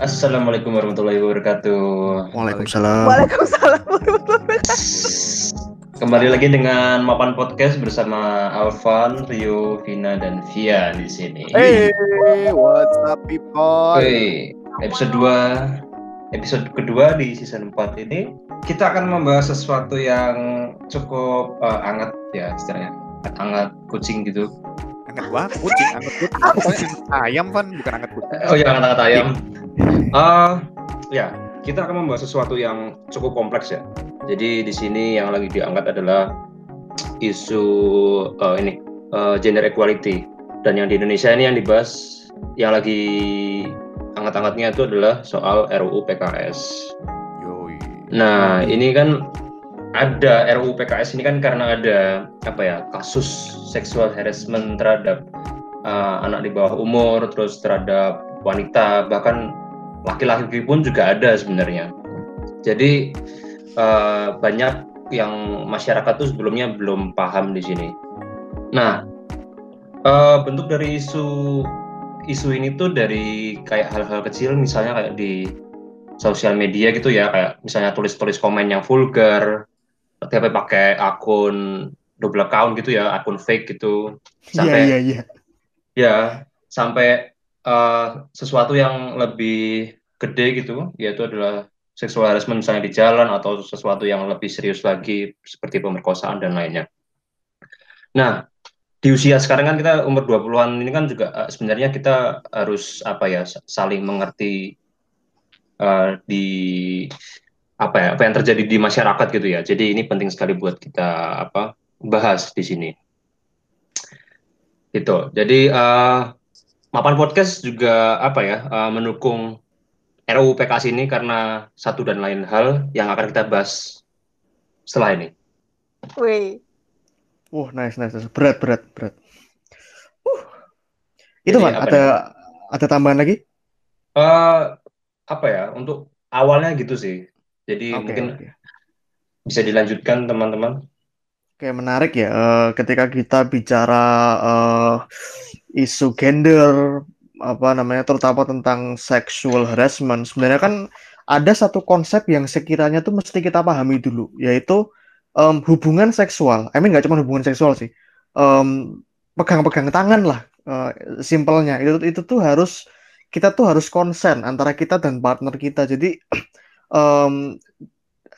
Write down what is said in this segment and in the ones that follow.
Assalamualaikum warahmatullahi wabarakatuh. Waalaikumsalam. Waalaikumsalam warahmatullahi wabarakatuh. Kembali lagi dengan Mapan Podcast bersama Alvan, Rio, Vina, dan Via di sini. Hey, what's up people? Oke, episode 2 episode kedua di season 4 ini kita akan membahas sesuatu yang cukup uh, hangat ya istilahnya hangat kucing gitu Anget banget, kucing, anget kucing. Pokoknya ayam kan, bukan anget kucing. oh ya hangat ayam uh, ya kita akan membahas sesuatu yang cukup kompleks ya jadi di sini yang lagi diangkat adalah isu uh, ini uh, gender equality dan yang di Indonesia ini yang dibahas yang lagi hangat-hangatnya itu adalah soal RUU PKS. Yoi. Nah, ini kan ada RUU PKS ini kan karena ada apa ya kasus seksual harassment terhadap uh, anak di bawah umur, terus terhadap wanita, bahkan laki-laki pun juga ada sebenarnya. Jadi uh, banyak yang masyarakat tuh sebelumnya belum paham di sini. Nah, uh, bentuk dari isu isu ini tuh dari kayak hal-hal kecil, misalnya kayak di sosial media gitu ya, kayak misalnya tulis-tulis komen yang vulgar, tapi pakai akun double account gitu ya, akun fake gitu, sampai Iya, iya, iya. ya sampai uh, sesuatu yang lebih gede gitu, yaitu adalah seksual harassment misalnya di jalan atau sesuatu yang lebih serius lagi seperti pemerkosaan dan lainnya. Nah, di usia sekarang kan kita umur 20-an ini kan juga uh, sebenarnya kita harus apa ya saling mengerti uh, di apa ya apa yang terjadi di masyarakat gitu ya. Jadi ini penting sekali buat kita apa bahas di sini. Gitu. Jadi uh, Mapan Podcast juga apa ya uh, mendukung RUU PKS ini karena satu dan lain hal yang akan kita bahas setelah ini. Wih, Wah, nice, nice, nice. Berat, berat, berat. Uh. Itu, Jadi apa ada ada tambahan lagi? Eh apa ya untuk awalnya gitu sih. Jadi Oke, mungkin oke. bisa dilanjutkan teman-teman. Oke, menarik ya. Eh, ketika kita bicara eh, isu gender, apa namanya, terutama tentang sexual harassment, sebenarnya kan ada satu konsep yang sekiranya tuh mesti kita pahami dulu, yaitu em, hubungan seksual. I mean nggak cuma hubungan seksual sih, pegang-pegang tangan lah, eh, simpelnya. Itu itu tuh harus kita tuh harus konsen antara kita dan partner kita. Jadi em,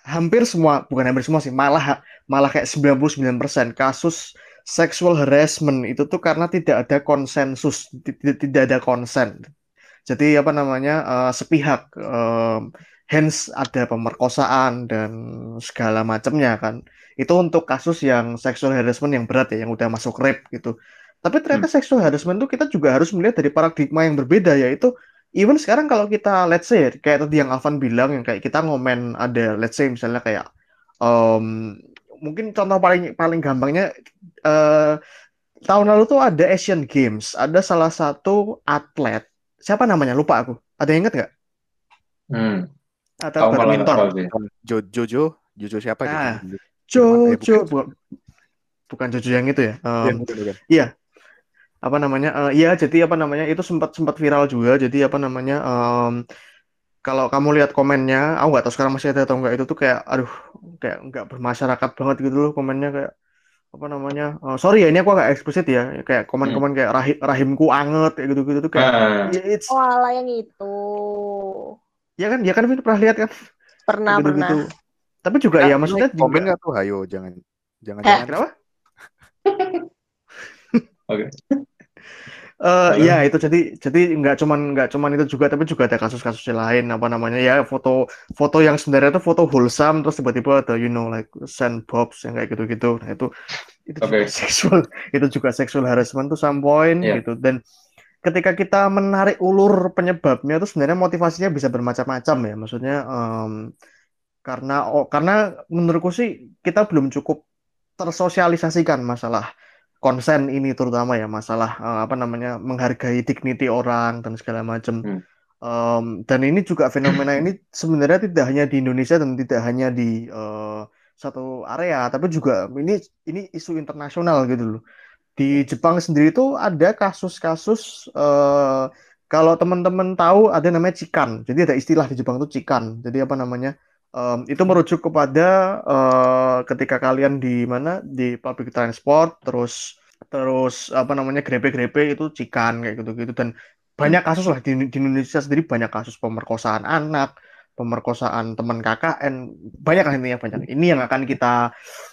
hampir semua, bukan hampir semua sih, malah malah kayak 99% kasus sexual harassment itu tuh karena tidak ada konsensus, tidak, tidak ada konsen. Jadi apa namanya eh, sepihak, em, hence ada pemerkosaan dan segala macamnya kan. Itu untuk kasus yang sexual harassment yang berat ya, yang udah masuk rape gitu. Tapi ternyata sexual harassment tuh kita juga harus melihat dari paradigma yang berbeda yaitu even sekarang kalau kita let's say kayak tadi yang Alvan bilang yang kayak kita ngomen ada let's say misalnya kayak em, mungkin contoh paling paling gampangnya eh, tahun lalu tuh ada Asian Games, ada salah satu atlet siapa namanya lupa aku. Ada yang inget nggak? Hmm. Atlet Tahu malah nggak badminton. tahu sih. Jo Jojo, Jojo siapa gitu? Ah, Jojo. Jojo, bukan. bukan, Jojo yang itu ya. Iya, Em, bukan, bukan. Apa namanya? eh, iya, jadi apa namanya? Itu sempat sempat viral juga. Jadi apa namanya? em, kalau kamu lihat komennya, aku nggak tahu sekarang masih ada atau enggak itu tuh kayak, aduh, kayak nggak bermasyarakat banget gitu loh komennya kayak apa namanya? eh, sorry ya, ini aku agak eksplisit ya. Kayak komen-komen kayak rahim, rahimku anget kayak gitu-gitu tuh kayak, ya, it's, oh ala yang itu. ya kan, ya kan Vin pernah lihat kan? Pernah, pernah. gitu-gitu. Tapi juga ya, maksudnya komen nggak tuh? Ayo, jangan, jangan, Eh. jangan. kenapa? Oke. Eh Halo? ya itu jadi jadi nggak cuman nggak cuman itu juga tapi juga ada kasus-kasus lain apa namanya ya foto foto yang sebenarnya itu foto wholesome terus tiba-tiba ada you know like send bobs yang kayak gitu-gitu nah itu itu juga Oke. seksual itu juga sexual harassment tuh some point Iya. gitu dan ketika kita menarik ulur penyebabnya itu sebenarnya motivasinya bisa bermacam-macam ya maksudnya em, karena oh, karena menurutku sih kita belum cukup tersosialisasikan masalah konsen ini terutama ya masalah eh, apa namanya menghargai dignity orang dan segala macam. Hmm. Em, dan ini juga fenomena ini sebenarnya tidak hanya di Indonesia dan tidak hanya di eh, satu area, tapi juga ini ini isu internasional gitu loh. Di Jepang sendiri itu ada kasus-kasus eh, kalau teman-teman tahu ada namanya cikan. Jadi ada istilah di Jepang itu cikan. Jadi apa namanya? Em, itu merujuk kepada eh, ketika kalian di mana? Di public transport terus terus apa namanya grepe-grepe itu cikan kayak gitu-gitu. Dan banyak kasus lah di, di Indonesia sendiri banyak kasus pemerkosaan anak, pemerkosaan teman KKN, banyak lah intinya banyak. Ini yang akan kita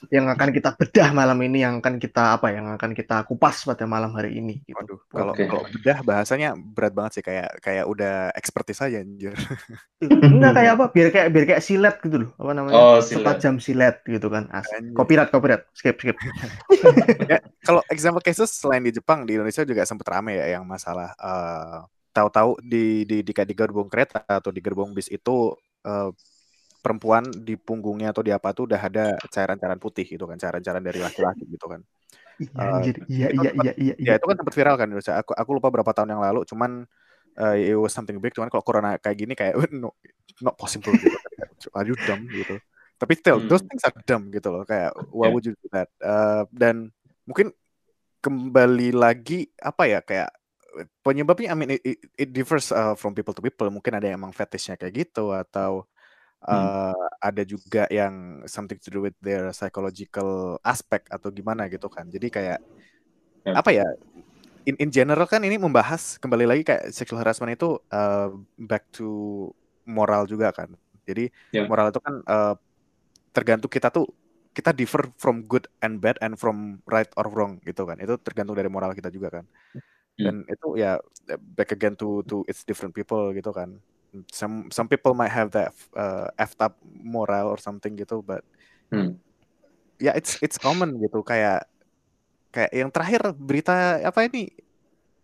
yang akan kita bedah malam ini, yang akan kita apa yang akan kita kupas pada malam hari ini gitu. Waduh, kalau Oke. kalau bedah bahasanya berat banget sih kayak kayak udah expertise aja anjir. Enggak kayak apa? Biar kayak biar kayak silet gitu loh. Apa namanya? Oh, silet. Setajam silet gitu kan. As copyright, copyright. Skip, skip. ya, kalau example cases selain di Jepang di Indonesia juga sempat rame ya yang masalah eh, tahu-tahu di di di kayak di gerbong kereta atau di gerbong bis itu eh, perempuan di punggungnya atau di apa tuh udah ada cairan-cairan putih gitu kan cairan-cairan dari laki-laki gitu kan Iya, anjir. Iya, iya, sempat- iya, iya, ya iya. itu kan sempat viral kan Indonesia aku aku lupa berapa tahun yang lalu cuman eh, it was something big cuman kalau corona kayak gini kayak no not possible gitu are you dumb gitu tapi still Hmm. those things are dumb gitu loh kayak why Yeah. would you do that Eh, dan mungkin kembali lagi apa ya kayak penyebabnya I mean it, it- differs uh, from people to people mungkin ada yang emang fetishnya kayak gitu atau Hmm. uh, ada juga yang something to do with their psychological aspect atau gimana gitu kan jadi kayak Ya. apa ya in, in general kan ini membahas kembali lagi kayak sexual harassment itu uh, back to moral juga kan jadi Ya. moral itu kan uh, tergantung kita tuh kita differ from good and bad and from right or wrong gitu kan itu tergantung dari moral kita juga kan Hmm. dan itu ya back again to to it's different people gitu kan some some people might have that uh, effed up moral or something gitu but Hmm. ya it's it's common gitu kayak kayak yang terakhir berita apa ini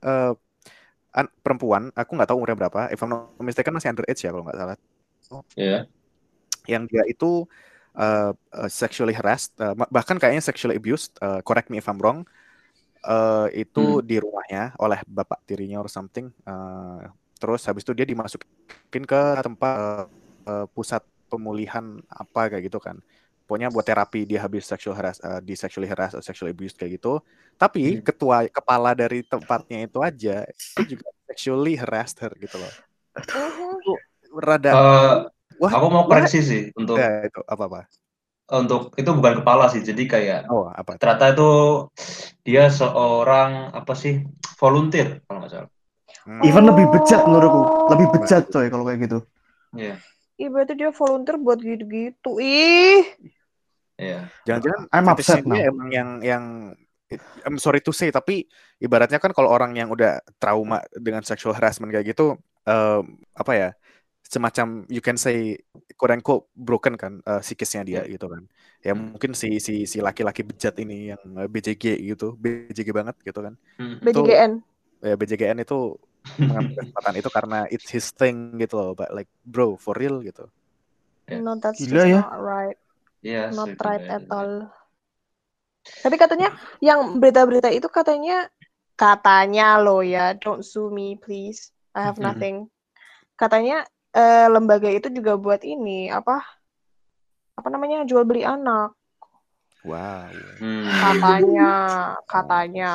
eh an- perempuan aku nggak tahu umurnya berapa if I'm not mistaken masih underage ya kalau nggak salah Ya. yang dia itu uh, uh, sexually harassed uh, bahkan kayaknya sexually abused uh, correct me if I'm wrong uh, itu di rumahnya oleh bapak tirinya or something uh, terus habis itu dia dimasukin ke tempat uh, uh, pusat pemulihan apa kayak gitu kan. Pokoknya buat terapi dia habis sexual harass uh, di sexually harass atau sexually abused kayak gitu. Tapi Hmm. ketua kepala dari tempatnya itu aja itu juga sexually harassed her gitu loh. Rada Eh, wah aku mau koreksi sih untuk ya, itu apa apa untuk itu bukan kepala sih. Jadi kayak oh apa ternyata itu dia seorang apa sih volunteer kalau nggak salah. Hmm. Even lebih bejat menurutku. Lebih bejat tuh? coy kalau kayak gitu. Iya. Ih, berarti dia volunteer buat gitu-gitu. Ih. Iya. Jangan-jangan I'm upset now. emang yang yang I'm sorry to say tapi ibaratnya kan kalau orang yang udah trauma dengan sexual harassment kayak gitu em, apa ya semacam you can say quote unquote broken kan eh, psikisnya dia gitu kan ya Hmm. mungkin si si si laki-laki bejat ini yang eh, BJG gitu BJG banget gitu kan Hmm. BJGN. ya BJGN itu mengambil kesempatan itu karena it's his thing gitu loh but like bro for real gitu Ya. No, that's Gila just ya. not right. Iya. Not right at all. Tapi katanya yang berita-berita itu katanya katanya lo ya, don't sue me please. I have Mhm. nothing. Katanya eh, lembaga itu juga buat ini apa? Apa namanya? Jual beli anak. wow Hmm. Katanya, katanya.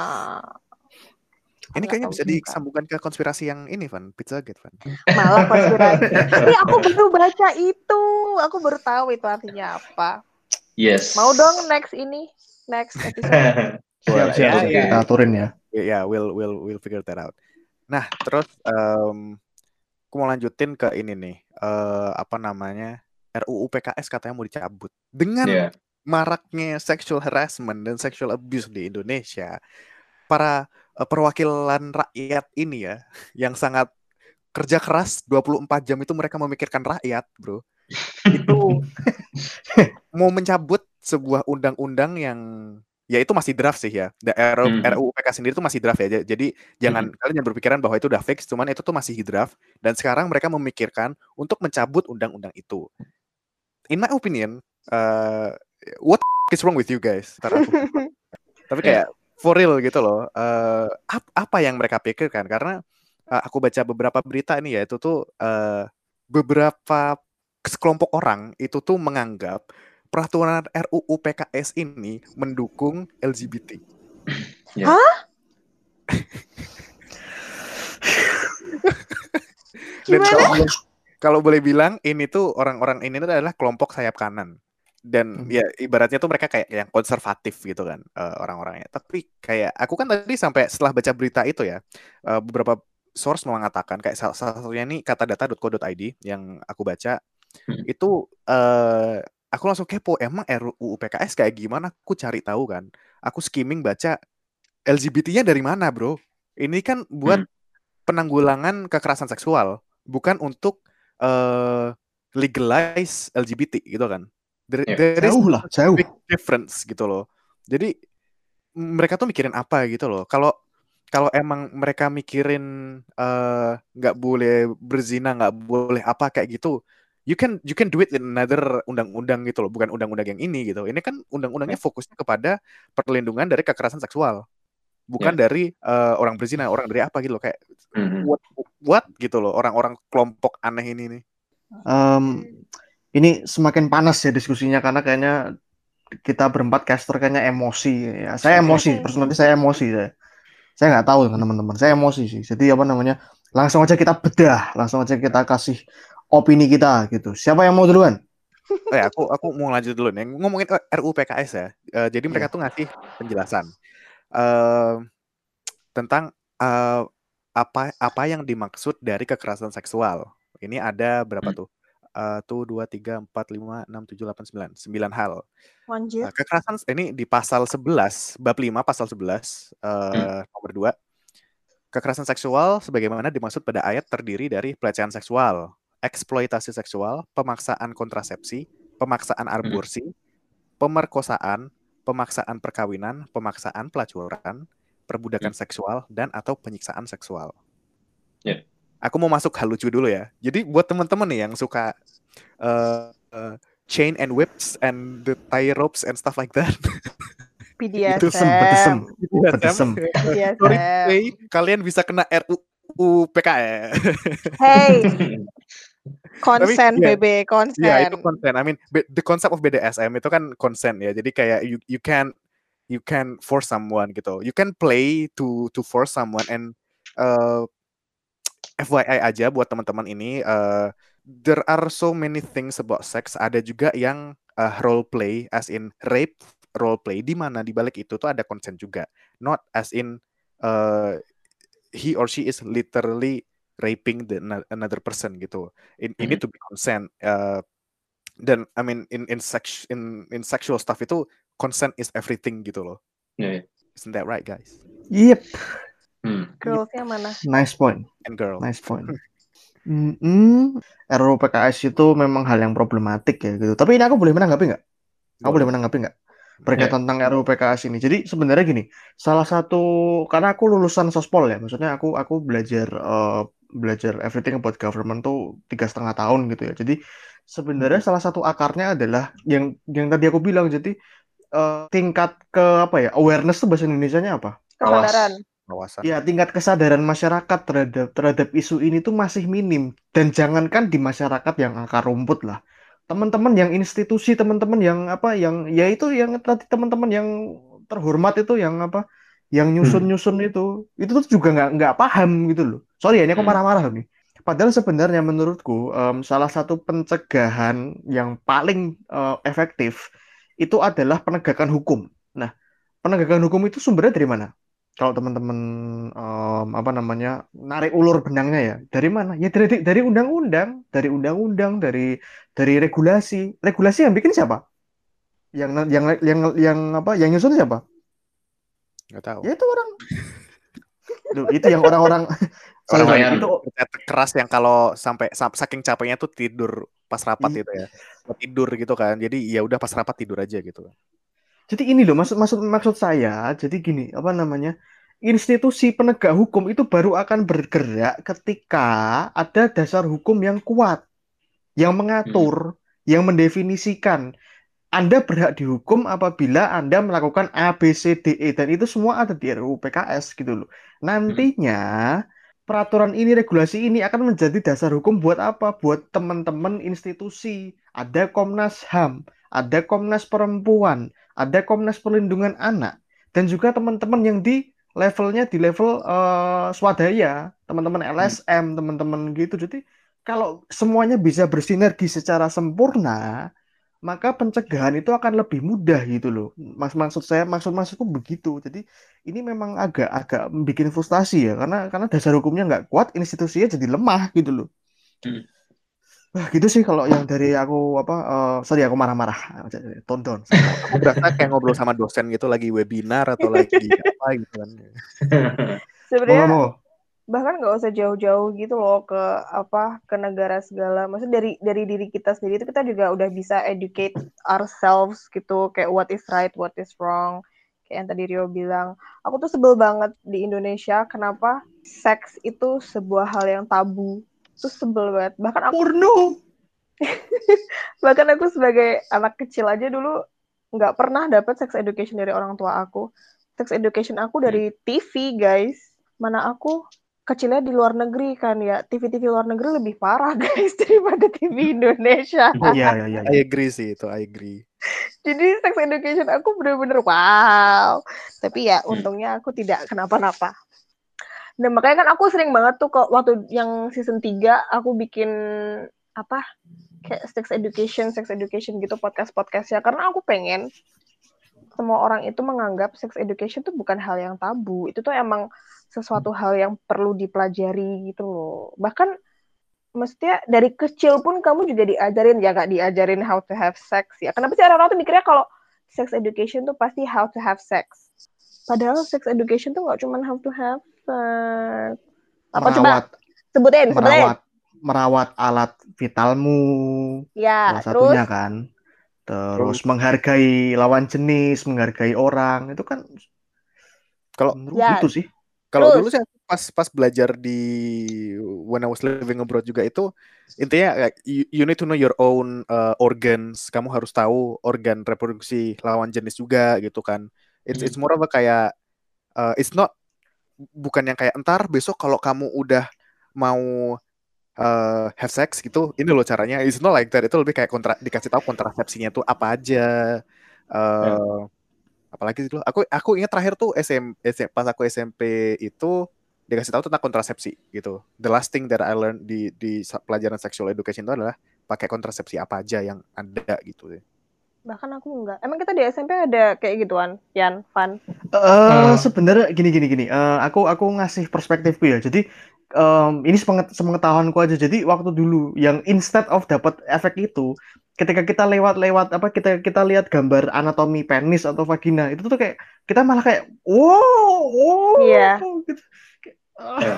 ini kayaknya bisa juga. disambungkan ke konspirasi yang ini Van Pizzagate Van Malah konspirasi. Tapi aku baru baca itu. Aku baru tahu itu artinya apa. Yes. Mau dong next ini, next episode. Siap, siap. ya, ya. Kita aturin ya. Ya, ya, we'll we'll we'll figure that out. Nah, terus em, aku mau lanjutin ke ini nih. eh apa namanya? RUU PKS katanya mau dicabut. Dengan Iya. maraknya sexual harassment dan sexual abuse di Indonesia, para eh, perwakilan rakyat ini ya, yang sangat kerja keras 24 jam itu mereka memikirkan rakyat, Bro. Itu mau mencabut sebuah undang-undang yang ya itu masih draft sih ya. Da- RU Hmm. RUU PK sendiri itu masih draft ya. Ja- Jadi jangan kalian jangan berpikiran bahwa itu udah fix, cuman itu tuh masih draft dan sekarang mereka memikirkan untuk mencabut undang-undang itu. In my opinion, uh, what is wrong with you guys? Tapi kayak for real gitu loh. eh, ap- apa yang mereka pikirkan? Karena eh, aku baca beberapa berita ini ya itu tuh eh, beberapa sekelompok orang itu tuh menganggap peraturan RUU PKS ini mendukung LGBT. Ya. Dan Gimana? kalau boleh, kalau boleh bilang ini tuh orang-orang ini tuh adalah kelompok sayap kanan. Dan Hmm. ya ibaratnya tuh mereka kayak yang konservatif gitu kan eh, orang-orangnya. Tapi kayak aku kan tadi sampai setelah baca berita itu ya eh, beberapa source mengatakan kayak salah, satunya ini katadata.co.id yang aku baca Hmm. itu eh aku langsung kepo emang RUU PKS kayak gimana? Aku cari tahu kan. Aku skimming baca LGBT-nya dari mana bro? Ini kan buat Hmm. penanggulangan kekerasan seksual bukan untuk eh legalize LGBT gitu kan. There, Ya, there is Jauh lah, jauh. big difference gitu loh. Jadi mereka tuh mikirin apa gitu loh. Kalau kalau emang mereka mikirin eh, nggak boleh berzina nggak boleh apa kayak gitu you can you can do it in another undang-undang gitu loh bukan undang-undang yang ini gitu ini kan undang-undangnya fokusnya kepada perlindungan dari kekerasan seksual bukan dari eh, orang berzina orang dari apa gitu loh kayak Mhm. what what gitu loh orang-orang kelompok aneh ini nih Em, ini semakin panas ya diskusinya karena kayaknya kita berempat caster kayaknya emosi ya. Saya emosi, personally saya emosi saya. Saya nggak tahu teman-teman. Saya emosi sih. Jadi apa namanya? Langsung aja kita bedah, langsung aja kita kasih opini kita gitu. Siapa yang mau duluan? Oh ya, aku aku mau lanjut dulu nih. Ngomongin eh, RUU PKS ya. Eh, jadi mereka Iya. tuh ngasih penjelasan eh tentang eh, apa apa yang dimaksud dari kekerasan seksual. Ini ada berapa Hmm. tuh? Eh, tuh dua tiga empat lima enam tujuh delapan sembilan sembilan hal. Eh, kekerasan ini di pasal 11 bab 5 pasal 11 eh, nomor 2 kekerasan seksual sebagaimana dimaksud pada ayat terdiri dari pelecehan seksual, eksploitasi seksual, pemaksaan kontrasepsi, pemaksaan aborsi, pemerkosaan, pemaksaan perkawinan, pemaksaan pelacuran, perbudakan seksual dan atau penyiksaan seksual. Ya. Aku mau masuk hal lucu dulu ya. Jadi buat teman-teman nih yang suka eh, eh, chain and whips and the tie ropes and stuff like that. Bedesem, bedesem, bedesem. Sorry, hey, kalian bisa kena RUU PKS. Hey, konsen iya. BB, konsen. Iya itu consent. I mean the concept of BDSM itu kan consent ya. Jadi kayak you you can you can force someone gitu. You can play to to force someone and uh, FYI aja buat teman-teman ini uh, there are so many things about sex. Ada juga yang uh, role play as in rape role play di mana di balik itu tuh ada consent juga. Not as in uh, he or she is literally raping the ano- another person gitu. In, Ini to be consent. Uh, dan I mean in in sex in in sexual stuff itu consent is everything gitu loh. Ya, ya. Isn't that right guys? Yep, Hmm. Girls-nya mana? nice point, And girl. nice point. Mm-mm. RUU PKS itu memang hal yang problematik ya gitu. Tapi ini aku boleh menanggapi nggak? Aku boleh menanggapi nggak? Berkaitan tentang RUU PKS ini. Jadi sebenarnya gini, salah satu karena aku lulusan sospol ya, maksudnya aku aku belajar eh, belajar everything about government tuh tiga setengah tahun gitu ya. Jadi sebenarnya salah satu akarnya adalah yang yang tadi aku bilang. Jadi eh, tingkat ke apa ya awareness tuh bahasa Indonesianya apa? Kesadaran. Kawasan. Ya, tingkat kesadaran masyarakat terhadap terhadap isu ini tuh masih minim dan jangankan di masyarakat yang akar rumput lah. Teman-teman yang institusi, teman-teman yang apa yang ya itu yang tadi teman-teman yang terhormat itu yang apa yang nyusun-nyusun itu itu tuh juga nggak nggak paham gitu loh. Sorry ya, ini aku Hmm. marah-marah nih. Padahal sebenarnya menurutku em, salah satu pencegahan yang paling eh, efektif itu adalah penegakan hukum. Nah, penegakan hukum itu sumbernya dari mana? Kalau teman-teman em, apa namanya narik ulur benangnya ya dari mana? Ya dari dari undang-undang, dari undang-undang, dari dari regulasi. Regulasi yang bikin siapa? Yang yang yang yang apa? Yang nyusun siapa? Nggak tahu. Ya itu orang. Duh, itu yang orang-orang sorry, sorry, Orang-orang itu keras yang kalau sampai sam- saking capeknya tuh tidur pas rapat Iya. itu ya. Tidur gitu kan. Jadi ya udah pas rapat tidur aja gitu. Jadi ini loh maksud maksud maksud saya, jadi gini, apa namanya? Institusi penegak hukum itu baru akan bergerak ketika ada dasar hukum yang kuat, yang mengatur, yang mendefinisikan Anda berhak dihukum apabila Anda melakukan A, B, C, D, E dan itu semua ada di RUU PKS gitu loh. Nantinya peraturan ini, regulasi ini akan menjadi dasar hukum buat apa? Buat teman-teman institusi. Ada Komnas HAM, ada Komnas Perempuan, ada Komnas Perlindungan Anak, dan juga teman-teman yang di levelnya di level eh, swadaya, teman-teman LSM, teman-teman gitu. Jadi kalau semuanya bisa bersinergi secara sempurna, maka pencegahan itu akan lebih mudah gitu loh. Mas maksud saya maksud maksudku begitu. Jadi ini memang agak agak bikin frustasi ya karena karena dasar hukumnya nggak kuat, institusinya jadi lemah gitu loh. Hmm. Wah, gitu sih kalau yang dari aku apa uh, sorry aku marah-marah tonton Aku berasa kayak ngobrol sama dosen gitu lagi webinar atau lagi apa gitu kan. Sebenarnya bahkan nggak usah jauh-jauh gitu loh ke apa ke negara segala. Maksud dari dari diri kita sendiri itu kita juga udah bisa educate ourselves gitu. Kayak what is right what is wrong. Kayak yang tadi Rio bilang. Aku tuh sebel banget di Indonesia kenapa seks itu sebuah hal yang tabu. Tuh sebel banget. Bahkan aku porno! Bahkan aku sebagai anak kecil aja dulu nggak pernah dapat sex education dari orang tua aku. Sex education aku dari TV guys. Mana aku kecilnya di luar negeri kan ya TV-TV luar negeri lebih parah guys daripada TV Indonesia. Iya iya iya. I agree sih itu, I agree. Jadi sex education aku bener-bener wow. Tapi ya untungnya aku tidak kenapa-napa. Dan makanya kan aku sering banget tuh kok waktu yang season 3 aku bikin apa kayak sex education, sex education gitu podcast-podcast ya karena aku pengen semua orang itu menganggap sex education tuh bukan hal yang tabu. Itu tuh emang sesuatu hal yang perlu dipelajari gitu loh. Bahkan mestinya dari kecil pun kamu juga diajarin ya gak diajarin how to have sex ya. Kenapa sih orang-orang tuh mikirnya kalau sex education tuh pasti how to have sex. Padahal sex education tuh gak cuma how to have sex. Apa merawat, coba sebutin, sebutin. merawat merawat alat vitalmu. Ya, salah satunya terus kan. Terus menghargai lawan jenis, menghargai orang, itu kan Kalau menurut Ya. itu sih. Kalau dulu aku pas pas belajar di when I was living abroad juga itu intinya like, you, you need to know your own uh, organs. Kamu harus tahu organ reproduksi lawan jenis juga gitu kan. It's it's more of a kayak uh, it's not bukan yang kayak entar besok kalau kamu udah mau uh, have sex gitu, ini loh caranya. It's not like that. Itu lebih kayak kontra dikasih tahu kontrasepsinya tuh apa aja. Uh, apalagi dulu aku aku ingat terakhir tuh SM, SM pas aku SMP itu dikasih tahu tentang kontrasepsi gitu. The last thing that I learned di di pelajaran sexual education itu adalah pakai kontrasepsi apa aja yang ada gitu. bahkan aku enggak. Emang kita di SMP ada kayak gituan, Yan, Van. Eh Hmm. sebenarnya gini gini gini. Eh, aku aku ngasih perspektifku ya. Jadi em, ini sepenget, sepengetahuanku aja. Jadi waktu dulu yang instead of dapat efek itu, ketika kita lewat-lewat apa kita kita lihat gambar anatomi penis atau vagina itu tuh kayak kita malah kayak wow, wow Iya. gitu. Kayak, ah. Ya.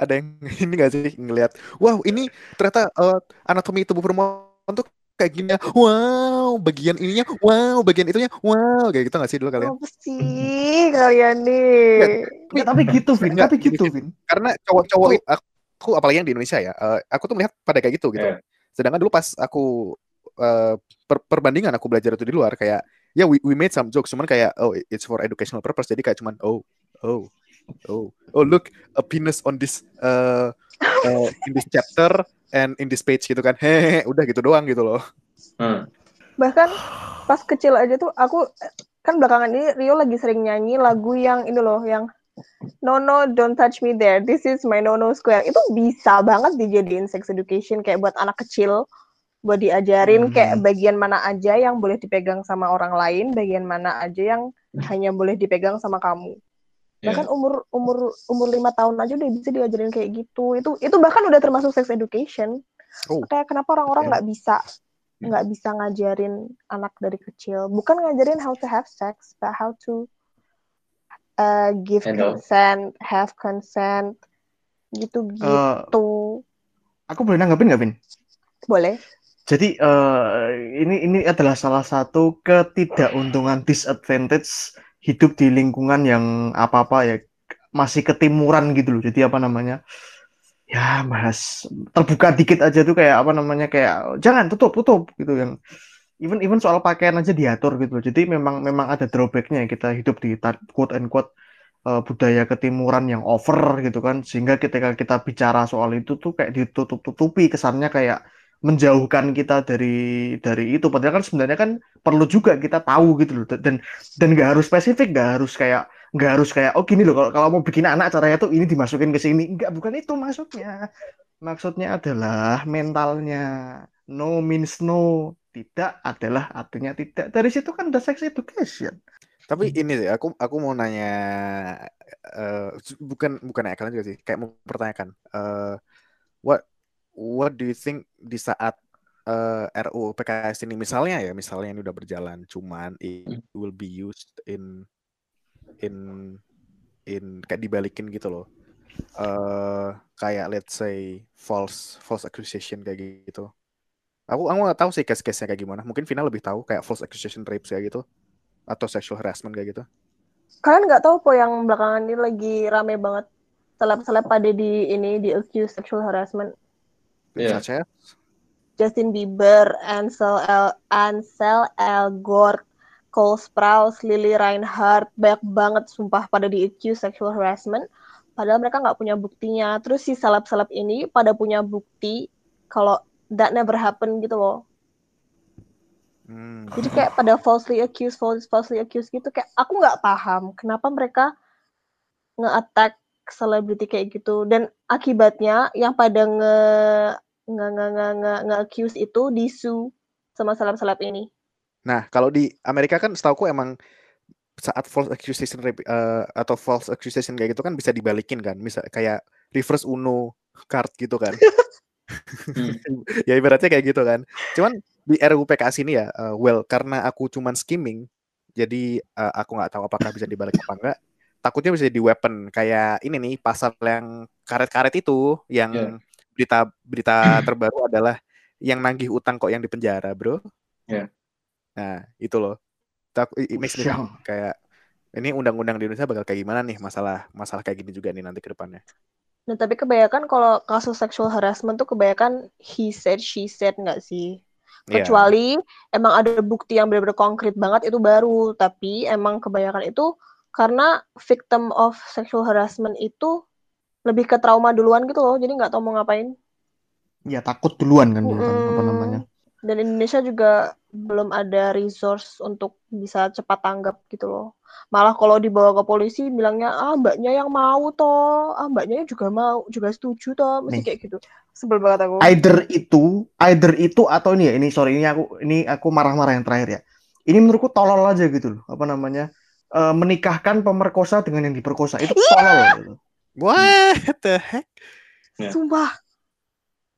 Ada yang ini gak sih ngelihat, wow ini ternyata uh, anatomi tubuh perempuan tuh kayak gini ya. Wow, bagian ininya, wow, bagian itunya, wow, kayak gitu gak sih dulu kalian? Apa sih kalian nih? Nggak, tapi gitu, Vin. Tapi gitu, Vin. Karena cowok-cowok aku, aku apalagi yang di Indonesia ya, eh, aku tuh melihat pada kayak gitu gitu. Iya. Sedangkan dulu pas aku eh, per- perbandingan aku belajar itu di luar kayak ya we, we made some jokes cuman kayak oh it's for educational purpose jadi kayak cuman oh oh oh oh look a penis on this uh, uh, in this chapter and in this page gitu kan hehehe udah gitu doang gitu loh Hmm. Bahkan pas kecil aja tuh aku kan belakangan ini Rio lagi sering nyanyi lagu yang ini loh yang No no don't touch me there. This is my no no square. Itu bisa banget dijadiin sex education kayak buat anak kecil buat diajarin Hmm. kayak bagian mana aja yang boleh dipegang sama orang lain, bagian mana aja yang hanya boleh dipegang sama kamu. Ya. Bahkan umur umur umur lima tahun aja udah bisa diajarin kayak gitu. Itu itu bahkan udah termasuk sex education. oh Kayak kenapa orang-orang nggak bisa nggak bisa ngajarin anak dari kecil bukan ngajarin how to have sex but how to uh, give Handle. consent have consent gitu gitu Eh, aku boleh nanggapin nggak, Vin? boleh Jadi eh, ini ini adalah salah satu ketidakuntungan disadvantage hidup di lingkungan yang apa-apa ya masih ketimuran gitu loh. Jadi apa namanya? Ya, bahas terbuka dikit aja tuh kayak apa namanya kayak jangan tutup tutup gitu yang even even soal pakaian aja diatur gitu loh. Jadi memang memang ada drawbacknya kita hidup di quote and quote eh, budaya ketimuran yang over gitu kan. Sehingga ketika kita bicara soal itu tuh kayak ditutup-tutupi kesannya kayak menjauhkan kita dari dari itu. Padahal kan sebenarnya kan perlu juga kita tahu gitu loh. Dan dan nggak harus spesifik nggak harus kayak nggak harus kayak oh gini loh kalau kalau mau bikin anak caranya tuh ini dimasukin ke sini. Nggak bukan itu maksudnya. Maksudnya adalah mentalnya. No means no, tidak adalah artinya tidak. Dari situ kan udah sex education. Tapi ini sih, aku aku mau nanya, uh, bukan bukan ya kalian juga sih, kayak mau pertanyakan, uh, what what do you think di saat uh, RUU PKS ini misalnya ya, misalnya ini udah berjalan, cuman it will be used in in in kayak dibalikin gitu loh, uh, kayak let's say false false accusation kayak gitu. Aku aku nggak tahu sih case-case-nya kayak gimana. Mungkin Vina lebih tahu kayak false accusation rape kayak gitu atau sexual harassment kayak gitu? Kalian nggak tahu kok yang belakangan ini lagi rame banget seleb-seleb pada di ini di accused sexual harassment. Iya. Such as? Justin Bieber, Ansel El Ansel Elgort, Cole Sprouse, Lily Reinhardt, banyak banget sumpah pada di accused sexual harassment. Padahal mereka nggak punya buktinya. Terus si seleb-seleb ini pada punya bukti kalau that never happen gitu loh. Hmm. Jadi kayak pada falsely accused, false, falsely accused gitu kayak aku nggak paham kenapa mereka nge-attack selebriti kayak gitu dan akibatnya yang pada nge nge nge nge nge, nge accuse itu disu sama seleb-seleb ini. Nah, kalau di Amerika kan setauku emang saat false accusation uh, atau false accusation kayak gitu kan bisa dibalikin kan, bisa kayak reverse Uno card gitu kan. hmm. ya ibaratnya kayak gitu kan. Cuman di RUU PKS ini ya, uh, well karena aku cuman skimming, jadi uh, aku nggak tahu apakah bisa dibalik apa enggak. Takutnya bisa di weapon kayak ini nih pasal yang karet-karet itu yang yeah. berita berita terbaru adalah yang nagih utang kok yang di penjara, bro. Yeah. Nah itu loh. Tak, it makes me kayak ini undang-undang di Indonesia bakal kayak gimana nih masalah masalah kayak gini juga nih nanti ke depannya. Nah, tapi kebanyakan kalau kasus sexual harassment tuh kebanyakan he said, she said nggak sih? Iya. Kecuali yeah. emang ada bukti yang benar-benar konkret banget itu baru. Tapi emang kebanyakan itu karena victim of sexual harassment itu lebih ke trauma duluan gitu loh. Jadi nggak tahu mau ngapain. Ya takut duluan kan, mm -hmm. kan apa namanya. Dan Indonesia juga belum ada resource untuk bisa cepat tanggap gitu loh. Malah kalau dibawa ke polisi bilangnya ah mbaknya yang mau toh, ah mbaknya juga mau, juga setuju toh, mesti Nih. kayak gitu. Sebel banget aku. Either itu, either itu atau ini ya, ini sorry ini aku ini aku marah-marah yang terakhir ya. Ini menurutku tolol aja gitu loh, apa namanya? E, menikahkan pemerkosa dengan yang diperkosa itu tolol yeah. gitu. What the heck? Sumpah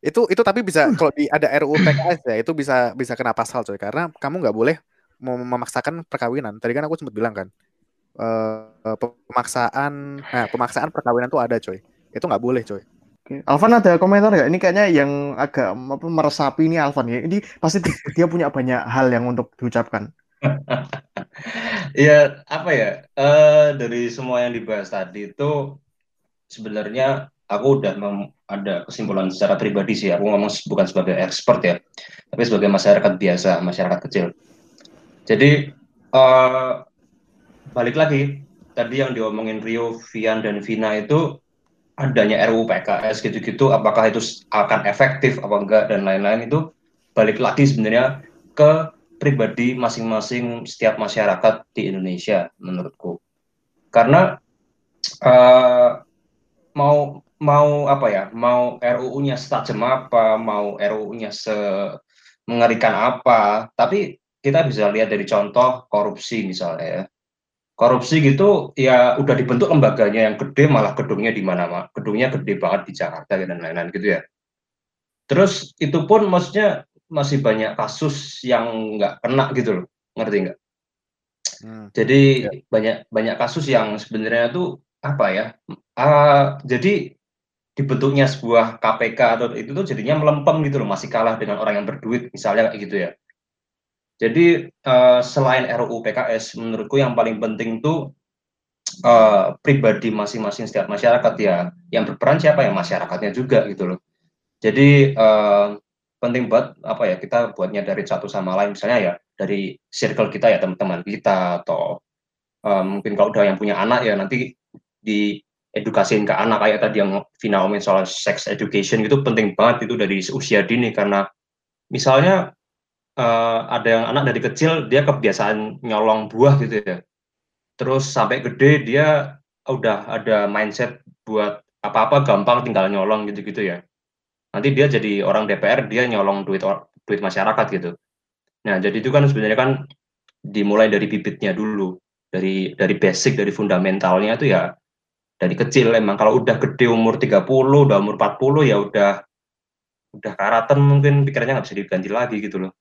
itu itu tapi bisa kalau di ada RUU PKS ya itu bisa bisa kena pasal coy karena kamu nggak boleh memaksakan perkawinan tadi kan aku sempat bilang kan uh, pemaksaan nah pemaksaan perkawinan tuh ada coy itu nggak boleh coy Oke. Alvan ada komentar nggak? Ini kayaknya yang agak apa, meresapi ini Alvan ya. Ini pasti dia punya banyak hal yang untuk diucapkan. ya apa ya? Uh, dari semua yang dibahas tadi itu sebenarnya aku udah ada kesimpulan secara pribadi sih. Aku ngomong bukan sebagai expert ya, tapi sebagai masyarakat biasa, masyarakat kecil. Jadi uh, balik lagi tadi yang diomongin Rio, Vian dan Vina itu adanya RUU PKS gitu-gitu, apakah itu akan efektif apa enggak dan lain-lain itu balik lagi sebenarnya ke pribadi masing-masing setiap masyarakat di Indonesia menurutku. Karena uh, mau mau apa ya mau RUU-nya setajam apa mau RUU-nya se mengerikan apa. Tapi kita bisa lihat dari contoh korupsi misalnya ya. Korupsi gitu ya udah dibentuk lembaganya yang gede malah gedungnya di mana mak? Gedungnya gede banget di Jakarta dan lain-lain gitu ya. Terus itu pun maksudnya masih banyak kasus yang nggak kena gitu loh. Ngerti nggak? Hmm, jadi ya. banyak banyak kasus yang sebenarnya tuh apa ya uh, jadi dibentuknya sebuah KPK atau itu tuh jadinya melempem gitu loh, masih kalah dengan orang yang berduit misalnya kayak gitu ya. Jadi uh, selain RUU PKS, menurutku yang paling penting tuh uh, pribadi masing-masing setiap masyarakat ya, yang berperan siapa ya masyarakatnya juga gitu loh. Jadi uh, penting banget apa ya kita buatnya dari satu sama lain misalnya ya dari circle kita ya teman-teman kita atau uh, mungkin kalau udah yang punya anak ya nanti di edukasiin ke anak kayak tadi yang Vina omongin soal sex education itu penting banget itu dari usia dini karena misalnya uh, ada yang anak dari kecil dia kebiasaan nyolong buah gitu ya. Terus sampai gede dia udah ada mindset buat apa-apa gampang tinggal nyolong gitu-gitu ya. Nanti dia jadi orang DPR dia nyolong duit duit masyarakat gitu. Nah jadi itu kan sebenarnya kan dimulai dari bibitnya dulu dari dari basic dari fundamentalnya itu ya dari kecil emang kalau udah gede umur 30 udah umur 40 ya udah udah karatan mungkin pikirannya nggak bisa diganti lagi gitu loh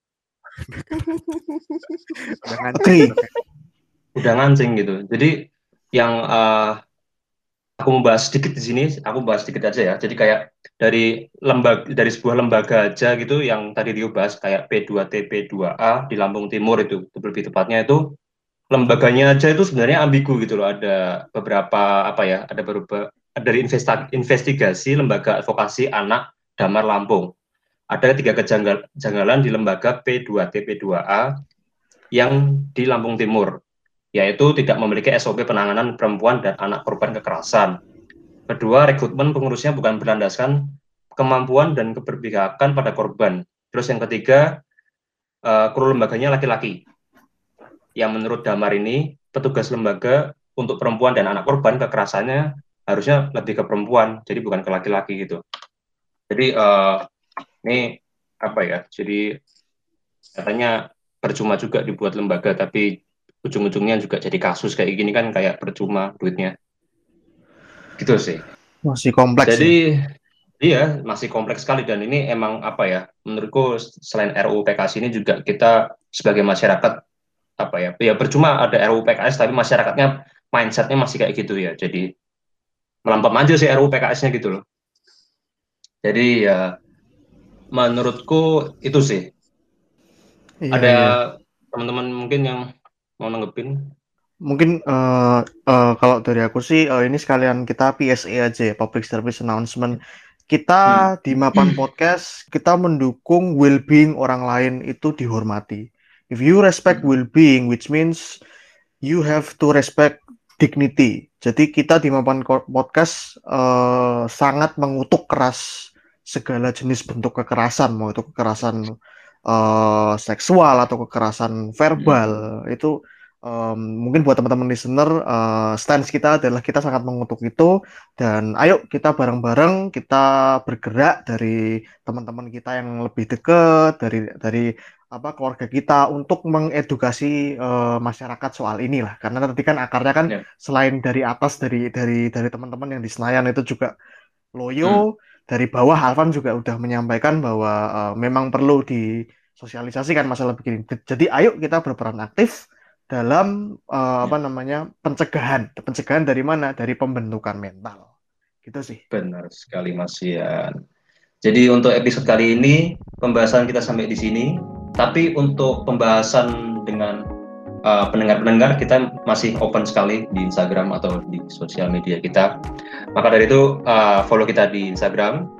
Udah ngancing. udah ngancing gitu. Jadi yang eh, aku mau bahas sedikit di sini, aku bahas sedikit aja ya. Jadi kayak dari lembaga dari sebuah lembaga aja gitu yang tadi Rio bahas kayak P2T P2A di Lampung Timur itu lebih tepatnya itu lembaganya aja itu sebenarnya ambigu gitu loh. Ada beberapa apa ya? Ada beberapa dari investigasi lembaga advokasi anak Damar Lampung. Ada tiga kejanggal- kejanggalan di lembaga P2T P2A yang di Lampung Timur yaitu tidak memiliki SOP penanganan perempuan dan anak korban kekerasan. Kedua, rekrutmen pengurusnya bukan berlandaskan kemampuan dan keberpihakan pada korban. Terus yang ketiga, eh, kru lembaganya laki-laki. Yang menurut Damar ini, petugas lembaga untuk perempuan dan anak korban kekerasannya harusnya lebih ke perempuan, jadi bukan ke laki-laki gitu. Jadi eh, ini apa ya? Jadi katanya percuma juga dibuat lembaga, tapi ujung-ujungnya juga jadi kasus kayak gini kan kayak percuma duitnya. Gitu sih. Masih kompleks. ya. Jadi iya masih kompleks sekali dan ini emang apa ya menurutku selain RUU PKS ini juga kita sebagai masyarakat apa ya ya percuma ada RUU PKS tapi masyarakatnya mindsetnya masih kayak gitu ya jadi melampau aja sih RUU PKS-nya gitu loh. Jadi ya menurutku itu sih Iya, ada iya. teman-teman mungkin yang mau nanggepin Mungkin eh, eh, kalau dari aku sih eh, ini sekalian kita PSA aja ya, Public Service Announcement. Kita di Mapan Podcast kita mendukung well-being orang lain itu dihormati. If you respect well-being, which means you have to respect dignity. Jadi kita di Mapan Podcast eh, sangat mengutuk keras segala jenis bentuk kekerasan, mau itu kekerasan eh, seksual atau kekerasan verbal itu em, mungkin buat teman-teman listener eh, stance kita adalah kita sangat mengutuk itu dan ayo kita bareng-bareng kita bergerak dari teman-teman kita yang lebih dekat dari dari apa keluarga kita untuk mengedukasi eh, masyarakat soal inilah karena tadi kan akarnya kan Ya. selain dari atas dari dari dari teman-teman yang di Senayan itu juga loyo dari bawah Alvan juga udah menyampaikan bahwa eh, memang perlu disosialisasikan masalah begini. Jadi ayo kita berperan aktif dalam eh, apa namanya pencegahan. Pencegahan dari mana? Dari pembentukan mental. Gitu sih. Benar sekali Mas Ian. Jadi untuk episode kali ini pembahasan kita sampai di sini. Tapi untuk pembahasan dengan uh, pendengar-pendengar kita masih open sekali di Instagram atau di sosial media kita. Maka dari itu uh, follow kita di Instagram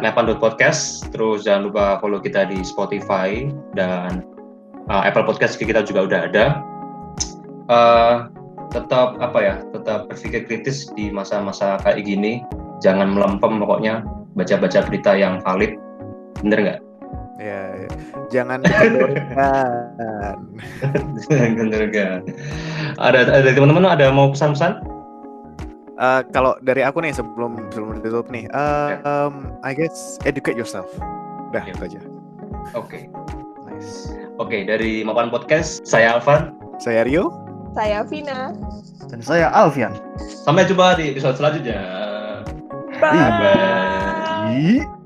@mapan.podcast. Terus jangan lupa follow kita di Spotify dan uh, Apple Podcast kita juga udah ada. Uh, tetap apa ya tetap berpikir kritis di masa-masa kayak gini jangan melempem pokoknya baca-baca berita yang valid bener nggak Ya, ya. jangan dikendorkan. bener nggak ada ada teman-teman ada mau pesan-pesan Eh, kalau dari aku nih sebelum sebelum ditutup nih, eh, Ya. um, I guess educate yourself. Udah Ya. itu aja. oke Nice. oke dari Mapan Podcast saya Alvan Saya Rio. Saya Vina. Dan saya Alfian. sampai jumpa di episode selanjutnya Bye. bye Ih.